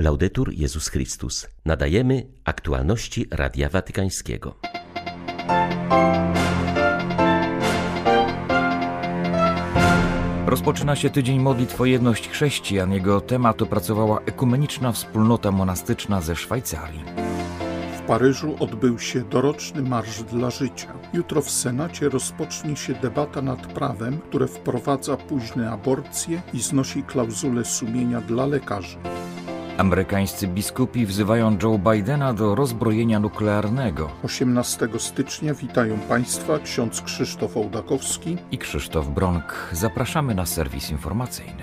Laudetur Jezus Chrystus. Nadajemy aktualności Radia Watykańskiego. Rozpoczyna się tydzień modlitw o jedność chrześcijan. Jego temat opracowała ekumeniczna wspólnota monastyczna ze Szwajcarii. W Paryżu odbył się doroczny Marsz dla Życia. Jutro w Senacie rozpocznie się debata nad prawem, które wprowadza późne aborcje i znosi klauzulę sumienia dla lekarzy. Amerykańscy biskupi wzywają Joe Bidena do rozbrojenia nuklearnego. 18 stycznia witają Państwa ksiądz Krzysztof Ołdakowski i Krzysztof Bronk. Zapraszamy na serwis informacyjny.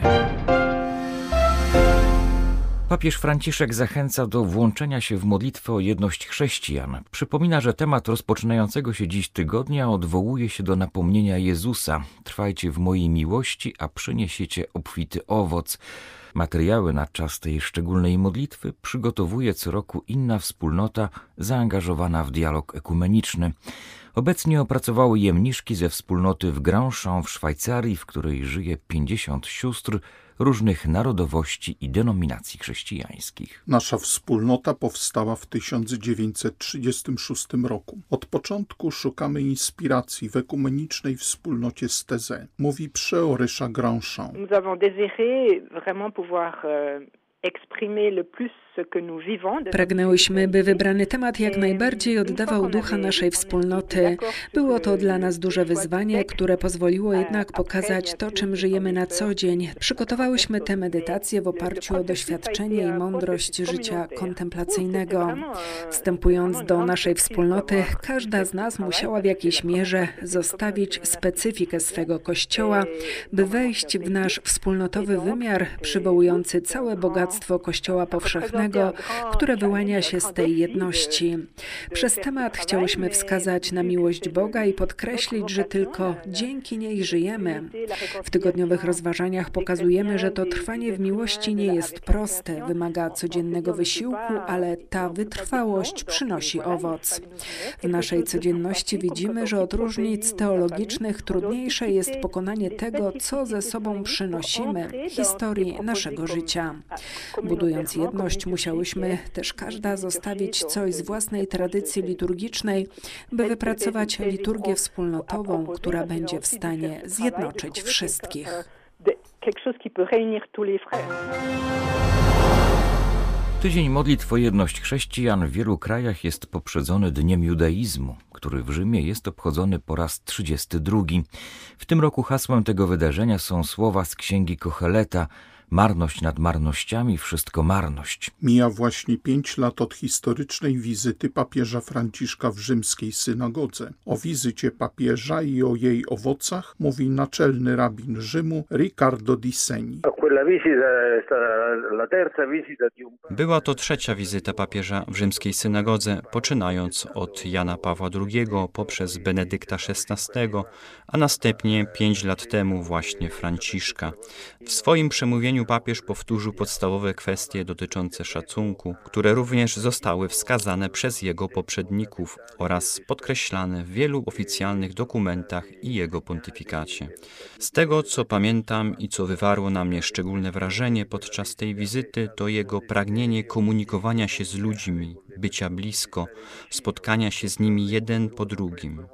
Papież Franciszek zachęca do włączenia się w modlitwę o jedność chrześcijan. Przypomina, że temat rozpoczynającego się dziś tygodnia odwołuje się do napomnienia Jezusa: Trwajcie w mojej miłości, a przyniesiecie obfity owoc. Materiały na czas tej szczególnej modlitwy przygotowuje co roku inna wspólnota zaangażowana w dialog ekumeniczny. Obecnie opracowały je mniszki ze wspólnoty w Grandchamp w Szwajcarii, w której żyje 50 sióstr różnych narodowości i denominacji chrześcijańskich. Nasza wspólnota powstała w 1936 roku. Od początku szukamy inspiracji w ekumenicznej wspólnocie z Teze, mówi przeorysza Grandchamp. Nous avons désiré vraiment pouvoir euh, exprimer le plus Pragnęłyśmy, by wybrany temat jak najbardziej oddawał ducha naszej wspólnoty. Było to dla nas duże wyzwanie, które pozwoliło jednak pokazać to, czym żyjemy na co dzień. Przygotowałyśmy tę medytację w oparciu o doświadczenie i mądrość życia kontemplacyjnego. Wstępując do naszej wspólnoty, każda z nas musiała w jakiejś mierze zostawić specyfikę swego kościoła, by wejść w nasz wspólnotowy wymiar, przywołujący całe bogactwo Kościoła powszechnego które wyłania się z tej jedności. Przez temat chciałyśmy wskazać na miłość Boga i podkreślić, że tylko dzięki niej żyjemy. W tygodniowych rozważaniach pokazujemy, że to trwanie w miłości nie jest proste, wymaga codziennego wysiłku, ale ta wytrwałość przynosi owoc. W naszej codzienności widzimy, że od różnic teologicznych trudniejsze jest pokonanie tego, co ze sobą przynosimy, historii naszego życia. Budując jedność, musiałyśmy też każda zostawić coś z własnej tradycji liturgicznej, by wypracować liturgię wspólnotową, która będzie w stanie zjednoczyć wszystkich. Tydzień modlitw o jedność chrześcijan w wielu krajach jest poprzedzony Dniem Judaizmu, który w Rzymie jest obchodzony po raz 32. W tym roku hasłem tego wydarzenia są słowa z księgi Kocheleta – Marność nad marnościami, wszystko marność. Mija właśnie pięć lat od historycznej wizyty papieża Franciszka w rzymskiej synagodze. O wizycie papieża i o jej owocach mówi naczelny rabin Rzymu Riccardo di Seni. Była to trzecia wizyta papieża w rzymskiej synagodze, poczynając od Jana Pawła II poprzez Benedykta XVI, a następnie pięć lat temu właśnie Franciszka. W swoim przemówieniu papież powtórzył podstawowe kwestie dotyczące szacunku, które również zostały wskazane przez jego poprzedników oraz podkreślane w wielu oficjalnych dokumentach i jego pontyfikacie. Z tego, co pamiętam i co wywarło na mnie szczególne wrażenie podczas tej wizyty, to jego pragnienie komunikowania się z ludźmi, bycia blisko, spotkania się z nimi jeden po drugim.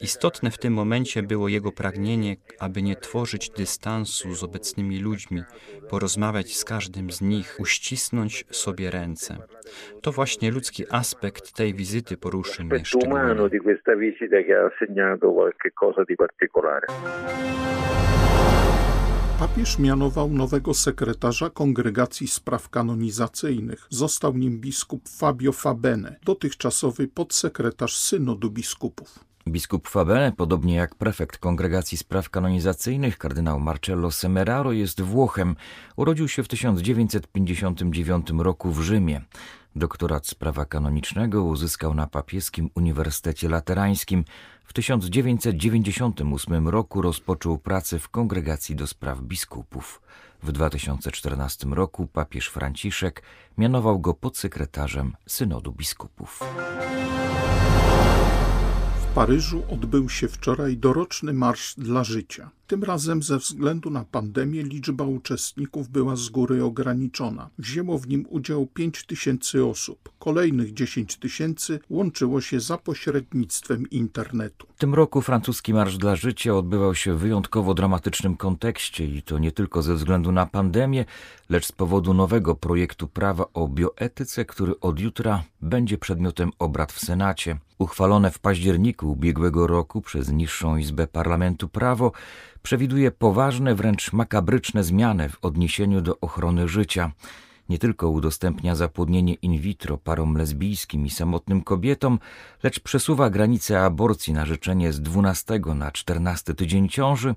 Istotne w tym momencie było jego pragnienie, aby nie tworzyć dystansu z obecnymi ludźmi, porozmawiać z każdym z nich, uścisnąć sobie ręce. To właśnie ludzki aspekt tej wizyty poruszył mnie szczególnie. Papież mianował nowego sekretarza Kongregacji Spraw Kanonizacyjnych. Został nim biskup Fabio Fabene, dotychczasowy podsekretarz Synodu Biskupów. Biskup Fabene, podobnie jak prefekt Kongregacji Spraw Kanonizacyjnych, kardynał Marcello Semeraro, jest Włochem. Urodził się w 1959 roku w Rzymie. Doktorat z prawa kanonicznego uzyskał na papieskim Uniwersytecie Laterańskim. W 1998 roku rozpoczął pracę w Kongregacji do Spraw Biskupów. W 2014 roku papież Franciszek mianował go podsekretarzem Synodu Biskupów. Paryżu odbył się wczoraj doroczny Marsz dla Życia. Tym razem ze względu na pandemię liczba uczestników była z góry ograniczona. Wzięło w nim udział 5 tysięcy osób. Kolejnych 10 tysięcy łączyło się za pośrednictwem internetu. Tym roku francuski Marsz dla Życia odbywał się w wyjątkowo dramatycznym kontekście i to nie tylko ze względu na pandemię, lecz z powodu nowego projektu prawa o bioetyce, który od jutra będzie przedmiotem obrad w Senacie. Uchwalone w październiku ubiegłego roku przez niższą izbę parlamentu prawo przewiduje poważne, wręcz makabryczne zmiany w odniesieniu do ochrony życia. Nie tylko udostępnia zapłodnienie in vitro parom lesbijskim i samotnym kobietom, lecz przesuwa granice aborcji na życzenie z 12 na 14 tydzień ciąży,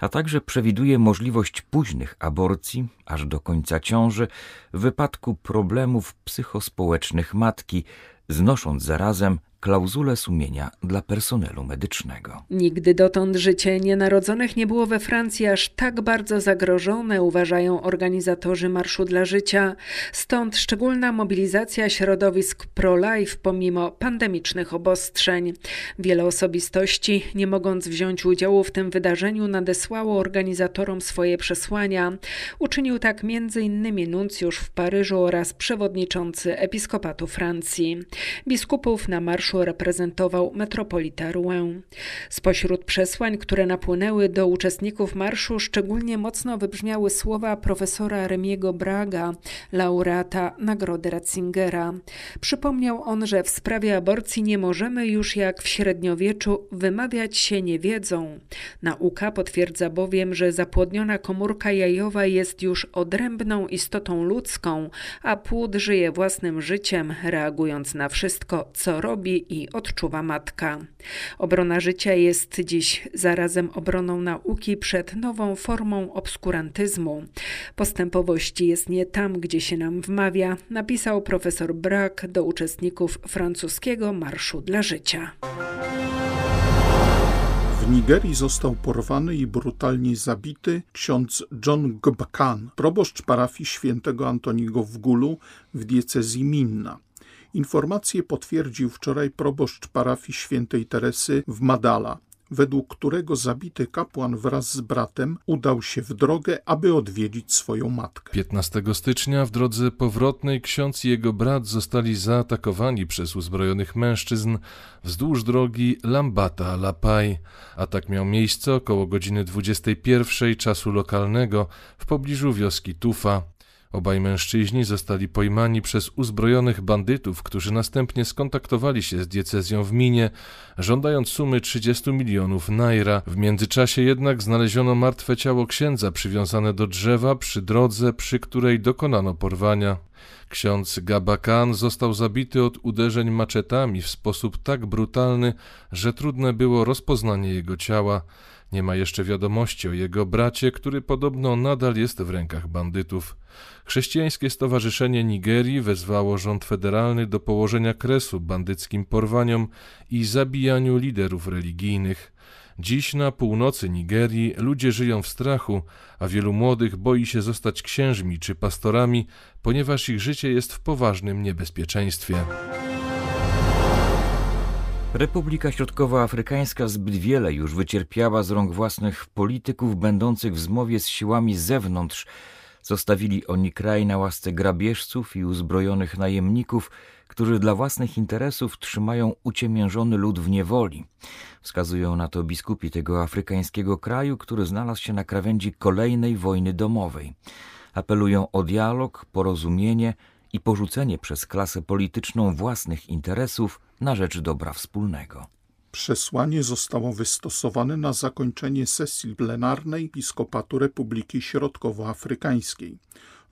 a także przewiduje możliwość późnych aborcji aż do końca ciąży w wypadku problemów psychospołecznych matki, znosząc zarazem klauzulę sumienia dla personelu medycznego. Nigdy dotąd życie nienarodzonych nie było we Francji aż tak bardzo zagrożone, uważają organizatorzy Marszu dla Życia. Stąd szczególna mobilizacja środowisk pro-life pomimo pandemicznych obostrzeń. Wiele osobistości, nie mogąc wziąć udziału w tym wydarzeniu, nadesłało organizatorom swoje przesłania. Uczynił tak m.in. nuncjusz w Paryżu oraz przewodniczący Episkopatu Francji. Biskupów na marszu reprezentował metropolita Rouen. Spośród przesłań, które napłynęły do uczestników marszu, szczególnie mocno wybrzmiały słowa profesora Remiego Braga, laureata Nagrody Ratzingera. Przypomniał on, że w sprawie aborcji nie możemy już jak w średniowieczu wymawiać się niewiedzą. Nauka potwierdza bowiem, że zapłodniona komórka jajowa jest już odrębną istotą ludzką, a płód żyje własnym życiem, reagując na wszystko, co robi i odczuwa matka. Obrona życia jest dziś zarazem obroną nauki przed nową formą obskurantyzmu. Postępowości jest nie tam, gdzie się nam wmawia, napisał profesor Brack do uczestników francuskiego Marszu dla Życia. W Nigerii został porwany i brutalnie zabity ksiądz John Gbakan, proboszcz parafii świętego Antoniego w Gulu w diecezji Minna. Informację potwierdził wczoraj proboszcz parafii świętej Teresy w Madala, według którego zabity kapłan wraz z bratem udał się w drogę, aby odwiedzić swoją matkę. 15 stycznia w drodze powrotnej ksiądz i jego brat zostali zaatakowani przez uzbrojonych mężczyzn wzdłuż drogi Lambata-Lapaj. Atak miał miejsce około godziny 21 czasu lokalnego w pobliżu wioski Tufa. Obaj mężczyźni zostali pojmani przez uzbrojonych bandytów, którzy następnie skontaktowali się z diecezją w Minie, żądając sumy 30 milionów naira. W międzyczasie jednak znaleziono martwe ciało księdza przywiązane do drzewa przy drodze, przy której dokonano porwania. Ksiądz Gabakan został zabity od uderzeń maczetami w sposób tak brutalny, że trudne było rozpoznanie jego ciała. Nie ma jeszcze wiadomości o jego bracie, który podobno nadal jest w rękach bandytów. Chrześcijańskie Stowarzyszenie Nigerii wezwało rząd federalny do położenia kresu bandyckim porwaniom i zabijaniu liderów religijnych. Dziś na północy Nigerii ludzie żyją w strachu, a wielu młodych boi się zostać księżmi czy pastorami, ponieważ ich życie jest w poważnym niebezpieczeństwie. Republika Środkowoafrykańska zbyt wiele już wycierpiała z rąk własnych polityków będących w zmowie z siłami zewnątrz. Zostawili oni kraj na łasce grabieżców i uzbrojonych najemników, którzy dla własnych interesów trzymają uciemiężony lud w niewoli. Wskazują na to biskupi tego afrykańskiego kraju, który znalazł się na krawędzi kolejnej wojny domowej. Apelują o dialog, porozumienie i porzucenie przez klasę polityczną własnych interesów na rzecz dobra wspólnego. Przesłanie zostało wystosowane na zakończenie sesji plenarnej Episkopatu Republiki Środkowoafrykańskiej.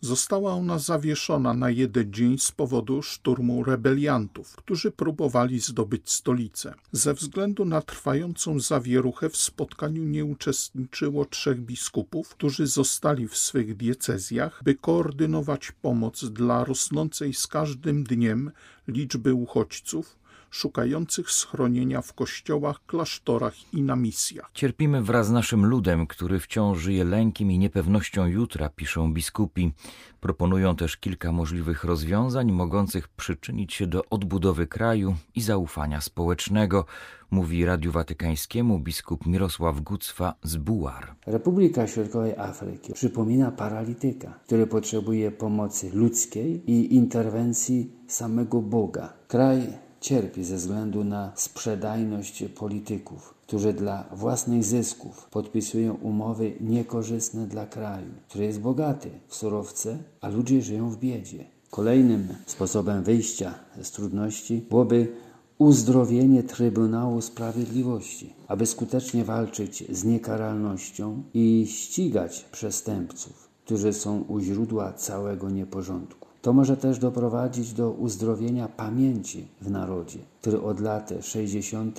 Została ona zawieszona na jeden dzień z powodu szturmu rebeliantów, którzy próbowali zdobyć stolicę. Ze względu na trwającą zawieruchę w spotkaniu nie uczestniczyło trzech biskupów, którzy zostali w swych diecezjach, by koordynować pomoc dla rosnącej z każdym dniem liczby uchodźców, szukających schronienia w kościołach, klasztorach i na misjach. Cierpimy wraz z naszym ludem, który wciąż żyje lękiem i niepewnością jutra, piszą biskupi. Proponują też kilka możliwych rozwiązań mogących przyczynić się do odbudowy kraju i zaufania społecznego, mówi Radiu Watykańskiemu biskup Mirosław Gucwa z Bułar. Republika Środkowej Afryki przypomina paralityka, który potrzebuje pomocy ludzkiej i interwencji samego Boga. Kraj cierpi ze względu na sprzedajność polityków, którzy dla własnych zysków podpisują umowy niekorzystne dla kraju, który jest bogaty w surowce, a ludzie żyją w biedzie. Kolejnym sposobem wyjścia z trudności byłoby uzdrowienie Trybunału Sprawiedliwości, aby skutecznie walczyć z niekaralnością i ścigać przestępców, którzy są u źródła całego nieporządku. To może też doprowadzić do uzdrowienia pamięci w narodzie, który od lat 60.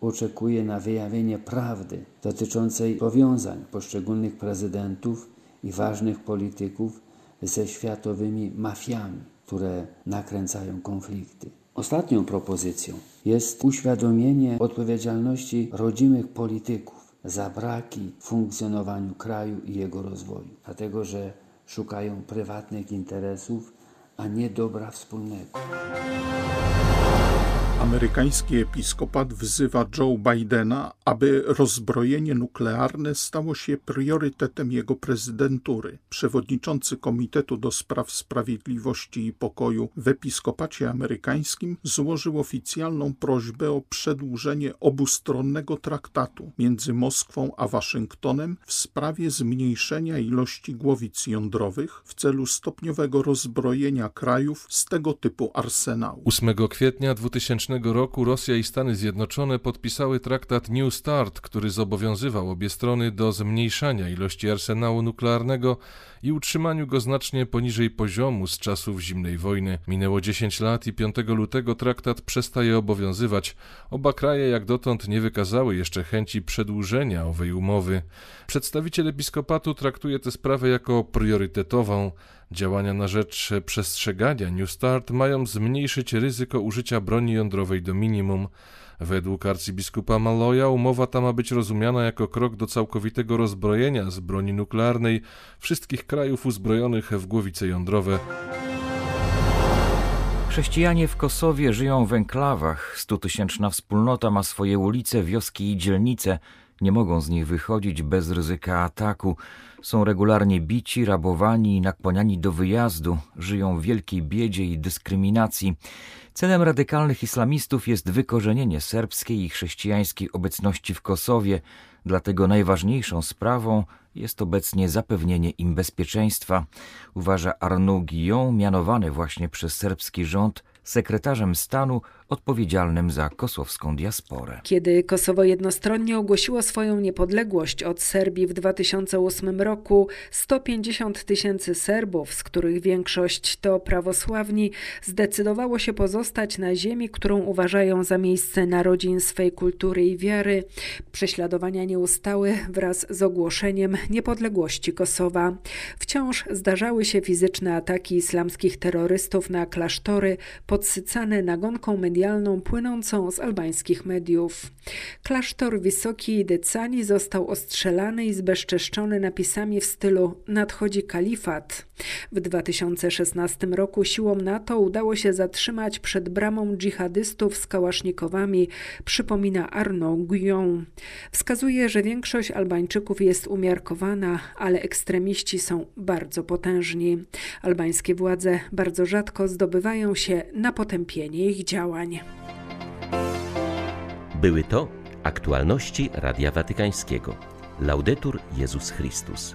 oczekuje na wyjawienie prawdy dotyczącej powiązań poszczególnych prezydentów i ważnych polityków ze światowymi mafiami, które nakręcają konflikty. Ostatnią propozycją jest uświadomienie odpowiedzialności rodzimych polityków za braki w funkcjonowaniu kraju i jego rozwoju, dlatego że szukają prywatnych interesów, a nie dobra wspólnego. Amerykański episkopat wzywa Joe Bidena, aby rozbrojenie nuklearne stało się priorytetem jego prezydentury. Przewodniczący Komitetu do Spraw Sprawiedliwości i Pokoju w episkopacie amerykańskim złożył oficjalną prośbę o przedłużenie obustronnego traktatu między Moskwą a Waszyngtonem w sprawie zmniejszenia ilości głowic jądrowych w celu stopniowego rozbrojenia krajów z tego typu arsenału. 8 kwietnia 2000 roku Rosja i Stany Zjednoczone podpisały traktat New START, który zobowiązywał obie strony do zmniejszania ilości arsenału nuklearnego i utrzymaniu go znacznie poniżej poziomu z czasów zimnej wojny. Minęło 10 lat i 5 lutego traktat przestaje obowiązywać. Oba kraje jak dotąd nie wykazały jeszcze chęci przedłużenia owej umowy. Przedstawiciel episkopatu traktuje tę sprawę jako priorytetową. Działania na rzecz przestrzegania New Start mają zmniejszyć ryzyko użycia broni jądrowej do minimum. Według arcybiskupa Maloja umowa ta ma być rozumiana jako krok do całkowitego rozbrojenia z broni nuklearnej wszystkich krajów uzbrojonych w głowice jądrowe. Chrześcijanie w Kosowie żyją w enklawach. Stutysięczna wspólnota ma swoje ulice, wioski i dzielnice. Nie mogą z nich wychodzić bez ryzyka ataku. Są regularnie bici, rabowani i nakłaniani do wyjazdu. Żyją w wielkiej biedzie i dyskryminacji. Celem radykalnych islamistów jest wykorzenienie serbskiej i chrześcijańskiej obecności w Kosowie, dlatego najważniejszą sprawą jest obecnie zapewnienie im bezpieczeństwa, uważa Arnaud Guillon, mianowany właśnie przez serbski rząd sekretarzem stanu odpowiedzialnym za kosowską diasporę. Kiedy Kosowo jednostronnie ogłosiło swoją niepodległość od Serbii w 2008 roku, 150 tysięcy Serbów, z których większość to prawosławni, zdecydowało się pozostać na ziemi, którą uważają za miejsce narodzin swej kultury i wiary. Prześladowania nie ustały wraz z ogłoszeniem niepodległości Kosowa. Wciąż zdarzały się fizyczne ataki islamskich terrorystów na klasztory, podsycane nagonką medialną płynącą z albańskich mediów. Klasztor Wysoki Decani został ostrzelany i zbezczeszczony napisami w stylu nadchodzi kalifat. W 2016 roku siłom NATO udało się zatrzymać przed bramą dżihadystów z kałasznikowami, przypomina Arnaud Guillon. Wskazuje, że większość Albańczyków jest umiarkowana, ale ekstremiści są bardzo potężni. Albańskie władze bardzo rzadko zdobywają się na potępienie ich działań. Były to aktualności Radia Watykańskiego. Laudetur Jezus Chrystus.